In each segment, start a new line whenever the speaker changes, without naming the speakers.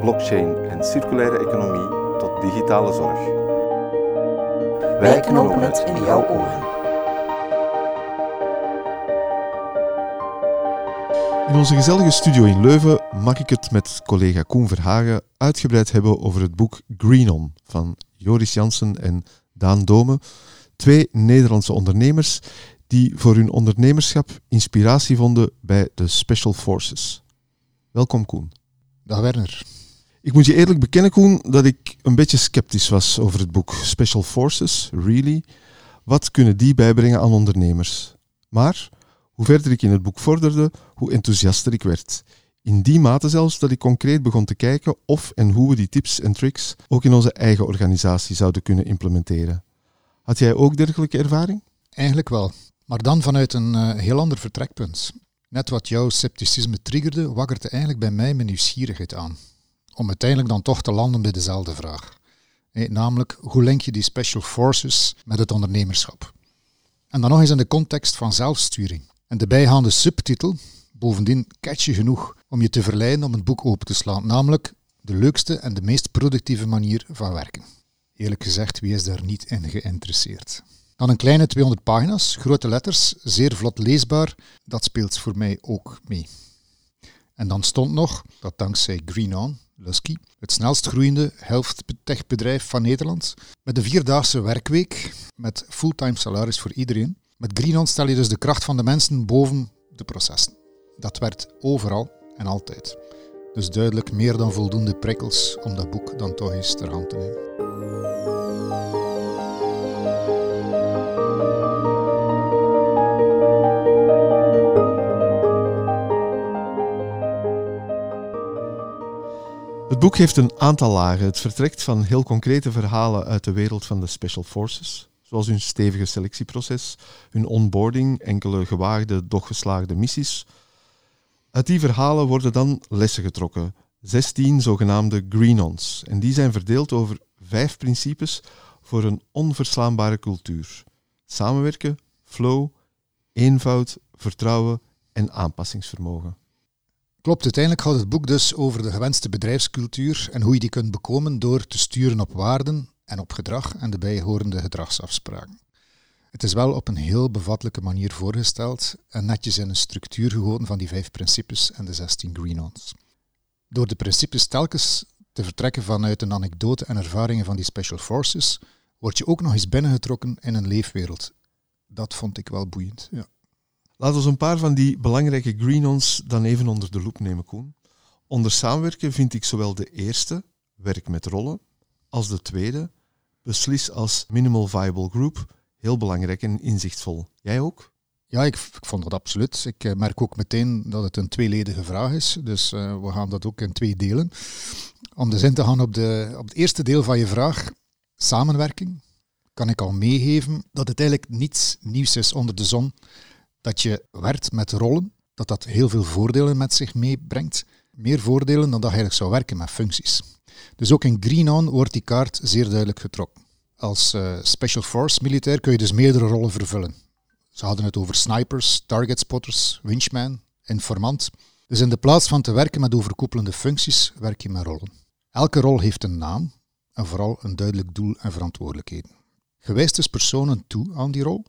blockchain en circulaire economie tot digitale zorg.
Wij knopen het in jouw oren.
In onze gezellige studio in Leuven mag ik het met collega Koen Verhagen uitgebreid hebben over het boek Green On van Joris Jansen en Daan Dome, twee Nederlandse ondernemers die voor hun ondernemerschap inspiratie vonden bij de Special Forces. Welkom Koen.
Dag Werner.
Ik moet je eerlijk bekennen Koen dat ik een beetje sceptisch was over het boek Special Forces, Really. Wat kunnen die bijbrengen aan ondernemers? Maar hoe verder ik in het boek vorderde, hoe enthousiaster ik werd. In die mate zelfs dat ik concreet begon te kijken of en hoe we die tips en tricks ook in onze eigen organisatie zouden kunnen implementeren. Had jij ook dergelijke ervaring?
Eigenlijk wel, maar dan vanuit een uh, heel ander vertrekpunt. Net wat jouw scepticisme triggerde, wakkerde eigenlijk bij mij mijn nieuwsgierigheid aan. Om uiteindelijk dan toch te landen bij dezelfde vraag. Namelijk, hoe link je die special forces met het ondernemerschap? En dan nog eens in de context van zelfsturing. En de bijgaande subtitel, bovendien catchy genoeg om je te verleiden om het boek open te slaan, namelijk de leukste en de meest productieve manier van werken. Eerlijk gezegd, wie is daar niet in geïnteresseerd? Dan een kleine 200 pagina's, grote letters, zeer vlot leesbaar. Dat speelt voor mij ook mee. En dan stond nog dat dankzij Green On, Het snelst groeiende health techbedrijf van Nederland, met een vierdaagse werkweek, met fulltime salaris voor iedereen. Met Green On stel je dus de kracht van de mensen boven de processen. Dat werd overal en altijd. Dus duidelijk meer dan voldoende prikkels om dat boek dan toch eens ter hand te nemen.
Het boek heeft een aantal lagen. Het vertrekt van heel concrete verhalen uit de wereld van de Special Forces, zoals hun stevige selectieproces, hun onboarding, enkele gewaagde, doch geslaagde missies. Uit die verhalen worden dan lessen getrokken, 16 zogenaamde green-ons, en die zijn verdeeld over vijf principes voor een onverslaanbare cultuur. Samenwerken, flow, eenvoud, vertrouwen en aanpassingsvermogen.
Klopt, uiteindelijk gaat het boek dus over de gewenste bedrijfscultuur en hoe je die kunt bekomen door te sturen op waarden en op gedrag en de bijhorende gedragsafspraken. Het is wel op een heel bevattelijke manier voorgesteld en netjes in een structuur gegoten van die vijf principes en de 16 green-ons. Door de principes telkens te vertrekken vanuit een anekdote en ervaringen van die special forces, word je ook nog eens binnengetrokken in een leefwereld. Dat vond ik wel boeiend. Ja.
Laten we een paar van die belangrijke green-ons dan even onder de loep nemen, Koen. Onder samenwerken vind ik zowel de eerste, werk met rollen, als de tweede, beslis als minimal viable group, heel belangrijk en inzichtvol. Jij ook?
Ja, ik, vond dat absoluut. Ik uh, merk ook meteen dat het een tweeledige vraag is, dus uh, we gaan dat ook in twee delen. Om dus in te gaan op, de, op het eerste deel van je vraag, samenwerking, kan ik al meegeven dat het eigenlijk niets nieuws is onder de zon dat je werkt met rollen, dat dat heel veel voordelen met zich meebrengt. Meer voordelen dan dat je eigenlijk zou werken met functies. Dus ook in Green On wordt die kaart zeer duidelijk getrokken. Als uh, Special Force militair kun je dus meerdere rollen vervullen. Ze hadden het over snipers, target spotters, winchman, informant. Dus in de plaats van te werken met overkoepelende functies, werk je met rollen. Elke rol heeft een naam en vooral een duidelijk doel en verantwoordelijkheden. Je wijst dus personen toe aan die rol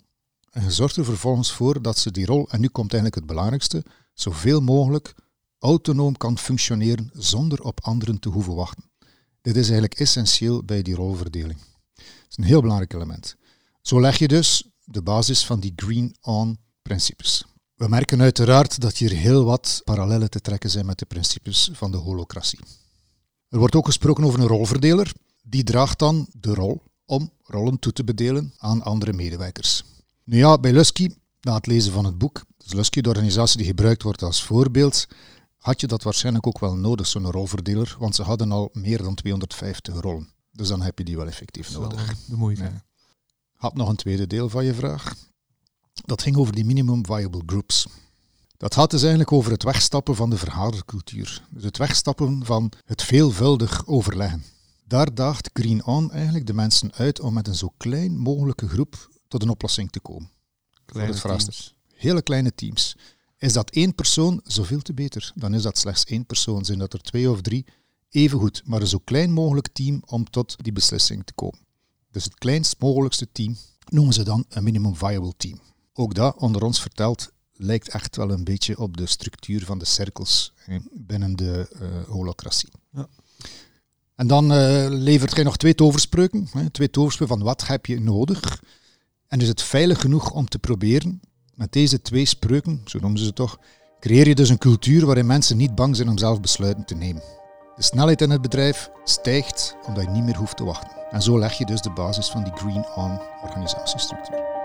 en je zorgt er vervolgens voor dat ze die rol, en nu komt eigenlijk het belangrijkste, zoveel mogelijk autonoom kan functioneren zonder op anderen te hoeven wachten. Dit is eigenlijk essentieel bij die rolverdeling. Het is een heel belangrijk element. Zo leg je dus de basis van die green-on-principes. We merken uiteraard dat hier heel wat parallellen te trekken zijn met de principes van de holocratie. Er wordt ook gesproken over een rolverdeler. Die draagt dan de rol om rollen toe te bedelen aan andere medewerkers. Nu ja, bij Lusky, na het lezen van het boek, dus Lusky, de organisatie die gebruikt wordt als voorbeeld, had je dat waarschijnlijk ook wel nodig, zo'n rolverdeler, want ze hadden al meer dan 250 rollen. Dus dan heb je die wel effectief nodig.
De moeite.
Ja. Had nog een tweede deel van je vraag. Dat ging over die minimum viable groups. Dat gaat dus eigenlijk over het wegstappen van de vergadercultuur. Dus het wegstappen van het veelvuldig overleggen. Daar daagt Green On eigenlijk de mensen uit om met een zo klein mogelijke groep tot een oplossing te komen.
Kleine
het vraagstuk.
teams.
Hele kleine teams. Is dat één persoon, zoveel te beter. Dan is dat slechts één persoon. Zijn dat er twee of drie, even goed. Maar een zo klein mogelijk team om tot die beslissing te komen. Dus het kleinst mogelijkste team noemen ze dan een minimum viable team. Ook dat, onder ons verteld, lijkt echt wel een beetje op de structuur van de cirkels binnen de eh, holocratie.
Ja.
En dan eh, levert hij nog twee toverspreuken. Hè, twee toverspreuken van wat heb je nodig. En is het veilig genoeg om te proberen? Met deze twee spreuken, zo noemen ze ze toch, creëer je dus een cultuur waarin mensen niet bang zijn om zelf besluiten te nemen. De snelheid in het bedrijf stijgt omdat je niet meer hoeft te wachten. En zo leg je dus de basis van die Green On organisatiestructuur.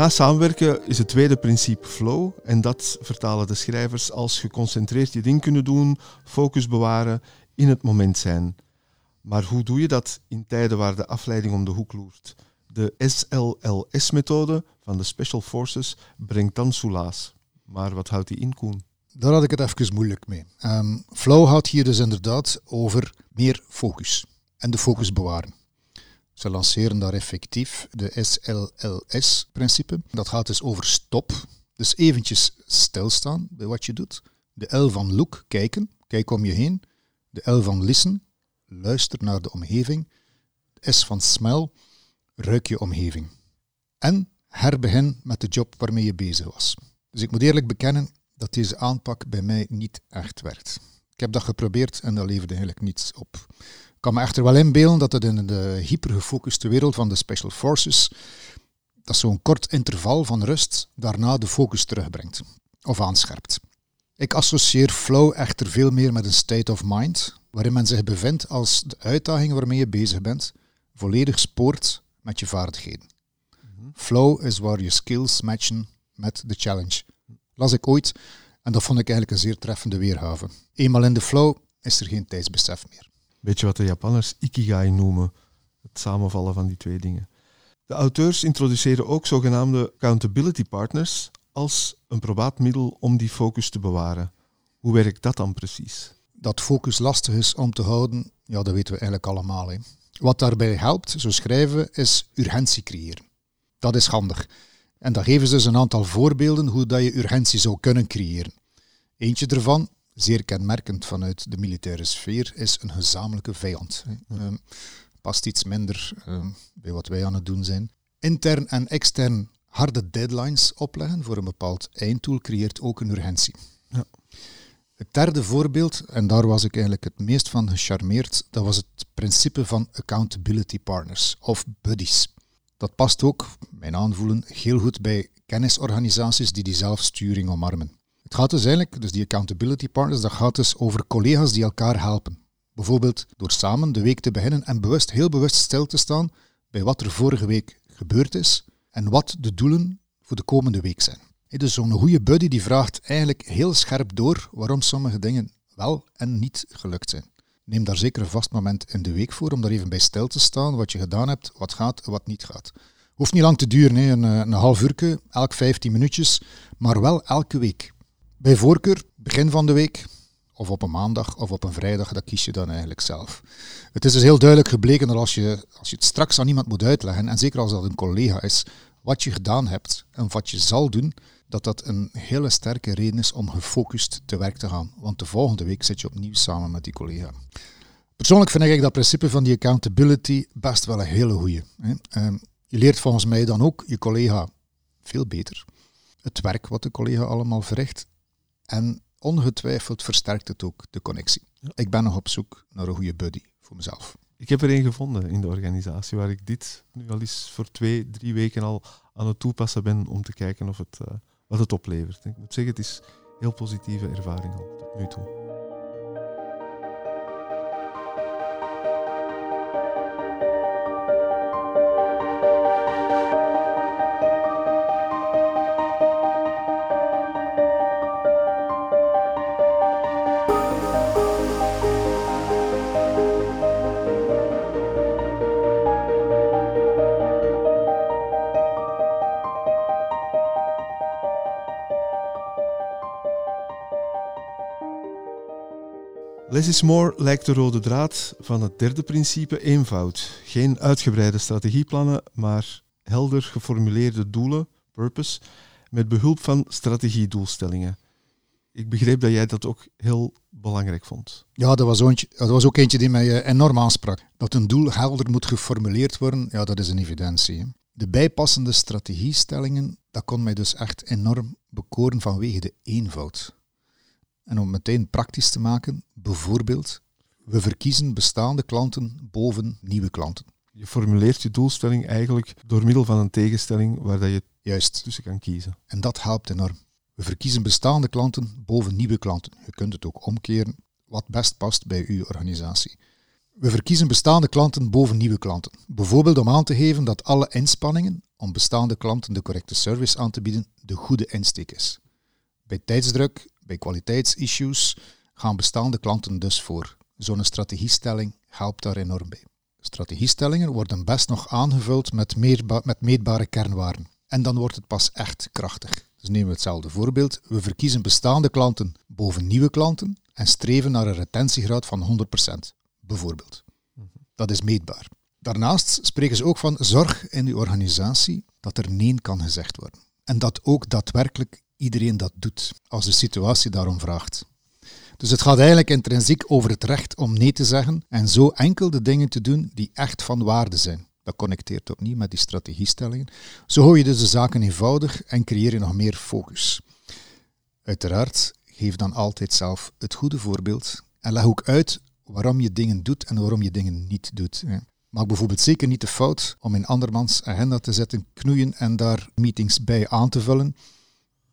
Na samenwerken is het tweede principe flow en dat vertalen de schrijvers als geconcentreerd je ding kunnen doen, focus bewaren, in het moment zijn. Maar hoe doe je dat in tijden waar de afleiding om de hoek loert? De SLLS-methode van de Special Forces brengt dan soelaas. Maar wat houdt die in, Koen?
Daar had ik het even moeilijk mee. Ehm, Flow gaat hier dus inderdaad over meer focus en de focus bewaren. Ze lanceren daar effectief de SLLS-principe. Dat gaat dus over stop, dus eventjes stilstaan bij wat je doet. De L van look, kijken, kijk om je heen. De L van listen, luister naar de omgeving. De S van smell, ruik je omgeving. En herbegin met de job waarmee je bezig was. Dus ik moet eerlijk bekennen dat deze aanpak bij mij niet echt werkt. Ik heb dat geprobeerd en dat leverde eigenlijk niets op. Ik kan me echter wel inbeelden dat het in de hypergefocuste wereld van de Special Forces, dat zo'n kort interval van rust daarna de focus terugbrengt of aanscherpt. Ik associeer flow echter veel meer met een state of mind, waarin men zich bevindt als de uitdaging waarmee je bezig bent volledig spoort met je vaardigheden. Flow is waar je skills matchen met de challenge. Las ik ooit en dat vond ik eigenlijk een zeer treffende weergave. Eenmaal in de flow is er geen tijdsbesef meer.
Weet je wat de Japanners ikigai noemen? Het samenvallen van die twee dingen. De auteurs introduceren ook zogenaamde accountability partners als een probaat middel om die focus te bewaren. Hoe werkt dat dan precies?
Dat focus lastig is om te houden, ja, dat weten we eigenlijk allemaal. Wat daarbij helpt, zo schrijven is urgentie creëren. Dat is handig. En dan geven ze dus een aantal voorbeelden hoe dat je urgentie zou kunnen creëren. Eentje ervan, zeer kenmerkend vanuit de militaire sfeer, is een gezamenlijke vijand. Ehm, past iets minder ehm, bij wat wij aan het doen zijn. Intern en extern harde deadlines opleggen voor een bepaald einddoel creëert ook een urgentie.
Ja.
Het derde voorbeeld, en daar was ik eigenlijk het meest van gecharmeerd, dat was het principe van accountability partners of buddies. Dat past ook, mijn aanvoelen, heel goed bij kennisorganisaties die die zelfsturing omarmen. Het gaat dus eigenlijk, dus die accountability partners, dat gaat dus over collega's die elkaar helpen. Bijvoorbeeld door samen de week te beginnen en bewust, heel bewust stil te staan bij wat er vorige week gebeurd is en wat de doelen voor de komende week zijn. Dus zo'n goede buddy die vraagt eigenlijk heel scherp door waarom sommige dingen wel en niet gelukt zijn. Neem daar zeker een vast moment in de week voor om daar even bij stil te staan, wat je gedaan hebt, wat gaat en wat niet gaat. Hoeft niet lang te duren. Een, eh, een half uur, elk 15 minuutjes, maar wel elke week. Bij voorkeur, begin van de week, of op een maandag of op een vrijdag, dat kies je dan eigenlijk zelf. Het is dus heel duidelijk gebleken dat als je, als je het straks aan iemand moet uitleggen, en zeker als dat een collega is, wat je gedaan hebt en wat je zal doen, dat dat een hele sterke reden is om gefocust te werk te gaan. Want de volgende week zit je opnieuw samen met die collega. Persoonlijk vind ik dat principe van die accountability best wel een hele goeie. hè. Ehm, Je leert volgens mij dan ook je collega veel beter. Het werk wat de collega allemaal verricht. En ongetwijfeld versterkt het ook de connectie. Ik ben nog op zoek naar een goede buddy voor mezelf.
Ik heb er een gevonden in de organisatie waar ik dit nu al eens voor twee, drie weken al aan het toepassen ben om te kijken of het, eh, wat het oplevert. Ik moet zeggen, het is een heel positieve ervaring al tot nu toe. Less is more lijkt de rode draad van het derde principe eenvoud. Geen uitgebreide strategieplannen, maar helder geformuleerde doelen, purpose, met behulp van strategiedoelstellingen. Ik begreep dat jij dat ook heel belangrijk vond.
Ja, dat was, was ook eentje die mij eh, enorm aansprak. Dat een doel helder moet geformuleerd worden, ja, dat is een evidentie. De bijpassende strategiestellingen, dat kon mij dus echt enorm bekoren vanwege de eenvoud. En om meteen praktisch te maken, bijvoorbeeld, we verkiezen bestaande klanten boven nieuwe klanten.
Je formuleert je doelstelling eigenlijk door middel van een tegenstelling waar dat je
Juist.
tussen kan kiezen.
En dat helpt enorm. We verkiezen bestaande klanten boven nieuwe klanten. Je kunt het ook omkeren, wat best past bij uw organisatie. We verkiezen bestaande klanten boven nieuwe klanten. Bijvoorbeeld om aan te geven dat alle inspanningen om bestaande klanten de correcte service aan te bieden de goede insteek is. Bij tijdsdruk, bij kwaliteitsissues gaan bestaande klanten dus voor. Zo'n strategiestelling helpt daar enorm bij. Strategiestellingen worden best nog aangevuld met, met meetbare kernwaarden. En dan wordt het pas echt krachtig. Dus nemen we hetzelfde voorbeeld. We verkiezen bestaande klanten boven nieuwe klanten en streven naar een retentiegraad van 100%. Bijvoorbeeld. Dat is meetbaar. Daarnaast spreken ze ook van zorg in die organisatie dat er nee kan gezegd worden. En dat ook daadwerkelijk iedereen dat doet, als de situatie daarom vraagt. Dus het gaat eigenlijk intrinsiek over het recht om nee te zeggen en zo enkel de dingen te doen die echt van waarde zijn. Dat connecteert opnieuw met die strategiestellingen. Zo hou je dus de zaken eenvoudig en creëer je nog meer focus. Uiteraard, geef dan altijd zelf het goede voorbeeld en leg ook uit waarom je dingen doet en waarom je dingen niet doet. Maak bijvoorbeeld zeker niet de fout om in andermans agenda te zetten, knoeien en daar meetings bij aan te vullen.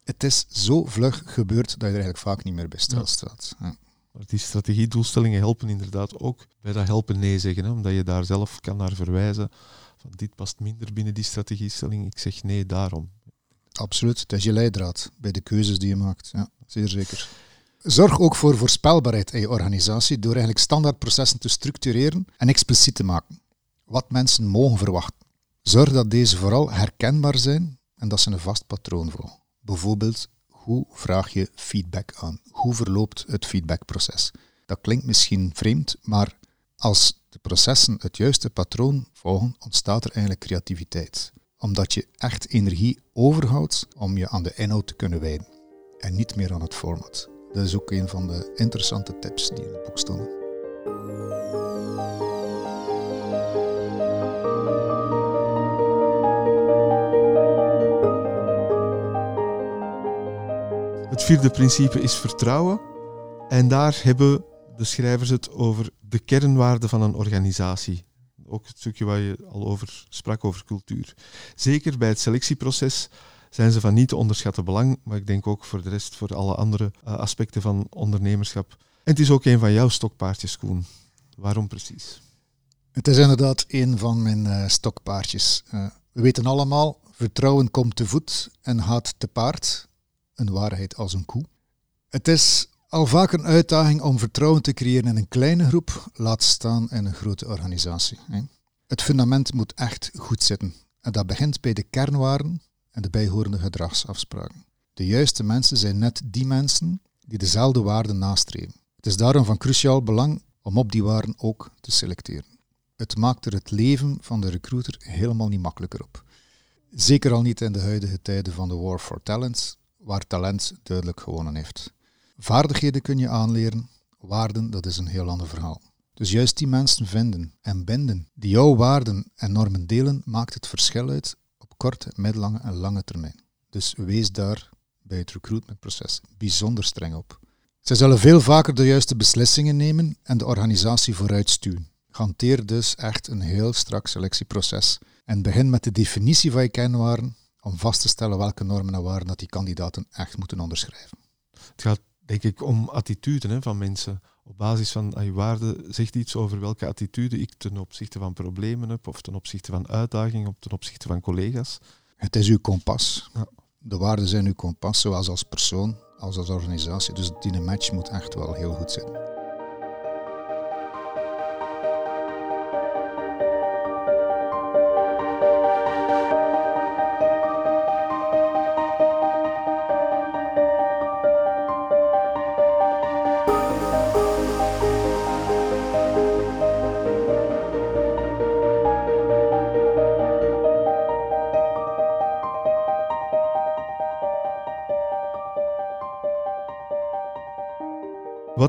Het is zo vlug gebeurd dat je er eigenlijk vaak niet meer bij stilstaat. Ja.
Maar die strategiedoelstellingen helpen inderdaad ook bij dat helpen nee zeggen, hè, omdat je daar zelf kan naar verwijzen. Van dit past minder binnen die strategiestelling, ik zeg nee daarom.
Absoluut, het is je leidraad bij de keuzes die je maakt. Ja, zeer zeker. Zorg ook voor voorspelbaarheid in je organisatie door eigenlijk standaardprocessen te structureren en expliciet te maken. Wat mensen mogen verwachten. Zorg dat deze vooral herkenbaar zijn en dat ze een vast patroon volgen. Bijvoorbeeld, hoe vraag je feedback aan? Hoe verloopt het feedbackproces? Dat klinkt misschien vreemd, maar als de processen het juiste patroon volgen, ontstaat er eigenlijk creativiteit. Omdat je echt energie overhoudt om je aan de inhoud te kunnen wijden. En niet meer aan het format. Dat is ook een van de interessante tips die in het boek stonden.
Vierde principe is vertrouwen. En daar hebben de schrijvers het over de kernwaarden van een organisatie. Ook het stukje waar je al over sprak, over cultuur. Zeker bij het selectieproces zijn ze van niet te onderschatten belang, maar ik denk ook voor de rest, voor alle andere eh, aspecten van ondernemerschap. En het is ook een van jouw stokpaardjes, Koen. Waarom precies?
Het is inderdaad een van mijn eh, stokpaardjes. Eh, we weten allemaal, vertrouwen komt te voet en gaat te paard. Een waarheid als een koe. Het is al vaak een uitdaging om vertrouwen te creëren in een kleine groep, laat staan in een grote organisatie. Het fundament moet echt goed zitten. En dat begint bij de kernwaarden en de bijhorende gedragsafspraken. De juiste mensen zijn net die mensen die dezelfde waarden nastreven. Het is daarom van cruciaal belang om op die waarden ook te selecteren. Het maakt er het leven van de recruiter helemaal niet makkelijker op. Zeker al niet in de huidige tijden van de war for talent, waar talent duidelijk gewonnen heeft. Vaardigheden kun je aanleren, waarden, dat is een heel ander verhaal. Dus juist die mensen vinden en binden die jouw waarden en normen delen, maakt het verschil uit op korte, middellange en lange termijn. Dus wees daar bij het recruitmentproces bijzonder streng op. Zij zullen veel vaker de juiste beslissingen nemen en de organisatie vooruitstuwen. Hanteer dus echt een heel strak selectieproces en begin met de definitie van je kernwaarden om vast te stellen welke normen en waarden dat die kandidaten echt moeten onderschrijven.
Het gaat denk ik om attituden hè, van mensen. Op basis van je waarde zegt iets over welke attitude ik ten opzichte van problemen heb, of ten opzichte van uitdagingen, of ten opzichte van collega's.
Het is uw kompas. Ja. De waarden zijn uw kompas, zowel als persoon als als organisatie. Dus die match moet echt wel heel goed zijn.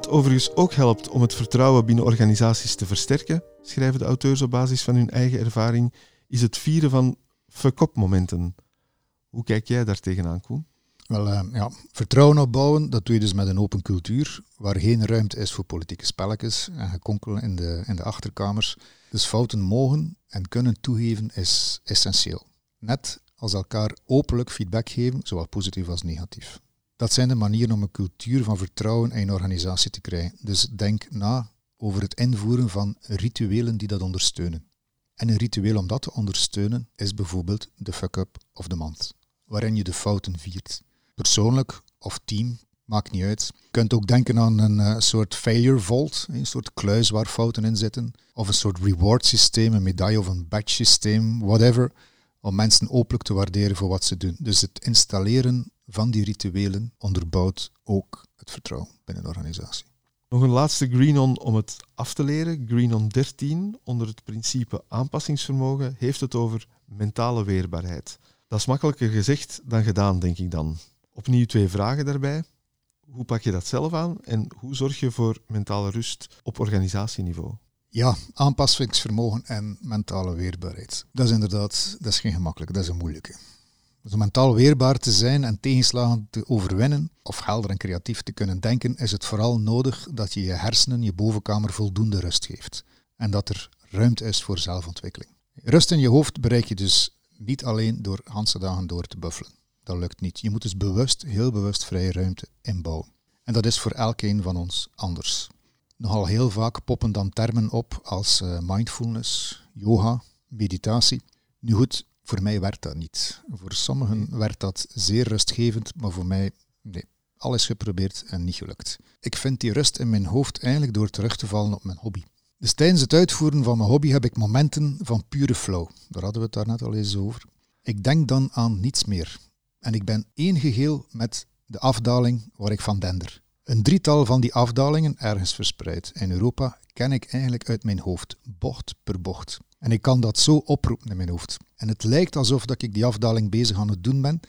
Overigens ook helpt om het vertrouwen binnen organisaties te versterken, schrijven de auteurs op basis van hun eigen ervaring, is het vieren van fuck momenten. Hoe kijk jij daar tegenaan, Koen?
Wel, uh, ja, vertrouwen opbouwen, dat doe je dus met een open cultuur, waar geen ruimte is voor politieke spelletjes en gekonkel in de, in de achterkamers. Dus fouten mogen en kunnen toegeven is essentieel. Net als elkaar openlijk feedback geven, zowel positief als negatief. Dat zijn de manieren om een cultuur van vertrouwen in een organisatie te krijgen. Dus denk na over het invoeren van rituelen die dat ondersteunen. En een ritueel om dat te ondersteunen is bijvoorbeeld de fuck-up of the month, waarin je de fouten viert. Persoonlijk of team, maakt niet uit. Je kunt ook denken aan een uh, soort failure vault, een soort kluis waar fouten in zitten, of een soort reward systeem, een medaille of een badge systeem, whatever, om mensen openlijk te waarderen voor wat ze doen. Dus het installeren van die rituelen onderbouwt ook het vertrouwen binnen de organisatie.
Nog een laatste green-on om het af te leren. Green-on 13, onder het principe aanpassingsvermogen, heeft het over mentale weerbaarheid. Dat is makkelijker gezegd dan gedaan, denk ik dan. Opnieuw twee vragen daarbij. Hoe pak je dat zelf aan en hoe zorg je voor mentale rust op organisatieniveau?
Ja, aanpassingsvermogen en mentale weerbaarheid. Dat is inderdaad dat is geen gemakkelijk, dat is een moeilijke. Dus om mentaal weerbaar te zijn en tegenslagen te overwinnen, of helder en creatief te kunnen denken, is het vooral nodig dat je je hersenen, je bovenkamer voldoende rust geeft. En dat er ruimte is voor zelfontwikkeling. Rust in je hoofd bereik je dus niet alleen door ganse dagen door te buffelen. Dat lukt niet. Je moet dus bewust, heel bewust vrije ruimte inbouwen. En dat is voor elkeen van ons anders. Nogal heel vaak poppen dan termen op als uh, mindfulness, yoga, meditatie. Nu goed, voor mij werkt dat niet. Voor sommigen werkt dat zeer rustgevend, maar voor mij, nee. Alles geprobeerd en niet gelukt. Ik vind die rust in mijn hoofd eigenlijk door terug te vallen op mijn hobby. Dus tijdens het uitvoeren van mijn hobby heb ik momenten van pure flow. Daar hadden we het daarnet al eens over. Ik denk dan aan niets meer. En ik ben één geheel met de afdaling waar ik van dender. Een drietal van die afdalingen, ergens verspreid in Europa, ken ik eigenlijk uit mijn hoofd, bocht per bocht. En ik kan dat zo oproepen in mijn hoofd. En het lijkt alsof dat ik die afdaling bezig aan het doen ben.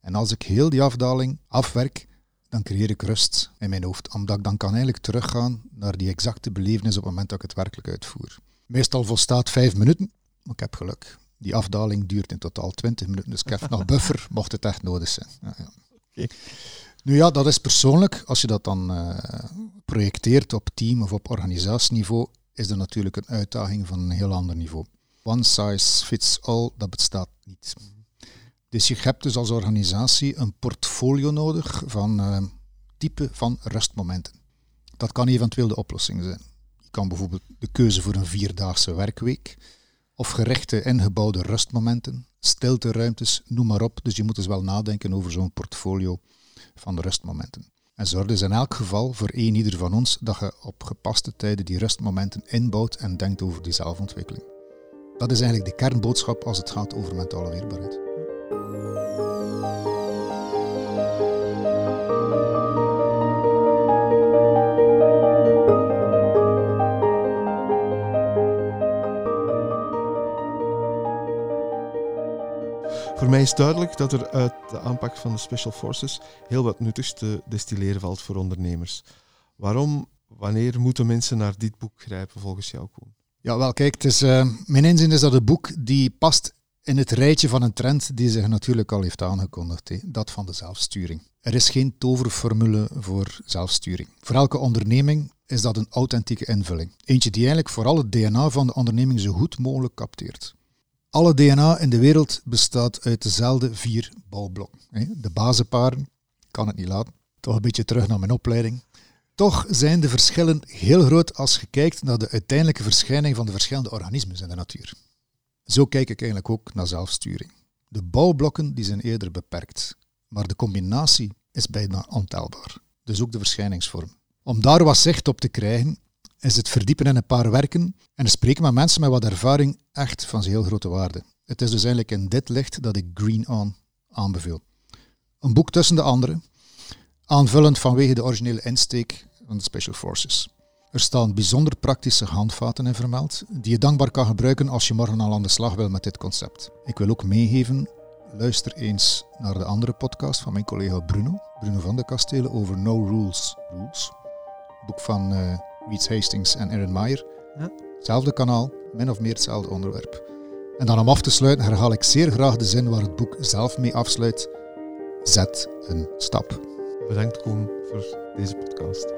En als ik heel die afdaling afwerk, dan creëer ik rust in mijn hoofd. Omdat ik dan kan eigenlijk teruggaan naar die exacte belevenis op het moment dat ik het werkelijk uitvoer. Meestal volstaat vijf minuten, maar ik heb geluk. Die afdaling duurt in totaal 20 minuten, dus ik heb nog buffer, mocht het echt nodig zijn. Ja, ja. Nu ja, dat is persoonlijk. Als je dat dan uh, projecteert op team- of op organisatieniveau, is er natuurlijk een uitdaging van een heel ander niveau. One size fits all, dat bestaat niet. Dus je hebt dus als organisatie een portfolio nodig van uh, type van rustmomenten. Dat kan eventueel de oplossing zijn. Je kan bijvoorbeeld de keuze voor een vierdaagse werkweek of gerichte ingebouwde rustmomenten, stilteruimtes, noem maar op. Dus je moet dus wel nadenken over zo'n portfolio van rustmomenten. En zorg dus in elk geval voor één ieder van ons dat je op gepaste tijden die rustmomenten inbouwt en denkt over die zelfontwikkeling. Dat is eigenlijk de kernboodschap als het gaat over mentale weerbaarheid.
Voor mij is duidelijk dat er uit de aanpak van de Special Forces heel wat nuttigs te destilleren valt voor ondernemers. Waarom, wanneer moeten mensen naar dit boek grijpen volgens jou, Koen?
Ja, wel kijk, het is, uh, mijn inzien is dat het boek die past in het rijtje van een trend die zich natuurlijk al heeft aangekondigd, dat van de zelfsturing. Er is geen toverformule voor zelfsturing. Voor elke onderneming is dat een authentieke invulling. Eentje die eigenlijk vooral het DNA van de onderneming zo goed mogelijk capteert. Alle DNA in de wereld bestaat uit dezelfde vier bouwblokken. De bazenparen, kan het niet laten. Toch een beetje terug naar mijn opleiding. Toch zijn de verschillen heel groot als je kijkt naar de uiteindelijke verschijning van de verschillende organismen in de natuur. Zo kijk ik eigenlijk ook naar zelfsturing. De bouwblokken die zijn eerder beperkt, maar de combinatie is bijna ontelbaar. Dus ook de verschijningsvorm. Om daar wat zicht op te krijgen, is het verdiepen in een paar werken en spreken met mensen met wat ervaring echt van heel grote waarde. Het is dus eigenlijk in dit licht dat ik Green On aanbeveel. Een boek tussen de andere, aanvullend vanwege de originele insteek van de Special Forces. Er staan bijzonder praktische handvaten in vermeld, die je dankbaar kan gebruiken als je morgen al aan de slag wil met dit concept. Ik wil ook meegeven, luister eens naar de andere podcast van mijn collega Bruno, Bruno van de Kastelen, over No Rules Rules. Boek van uh, Reeds Hastings en Aaron Meyer. Ja. Hetzelfde kanaal, min of meer hetzelfde onderwerp. En dan om af te sluiten herhaal ik zeer graag de zin waar het boek zelf mee afsluit. Zet een stap.
Bedankt Koen voor deze podcast.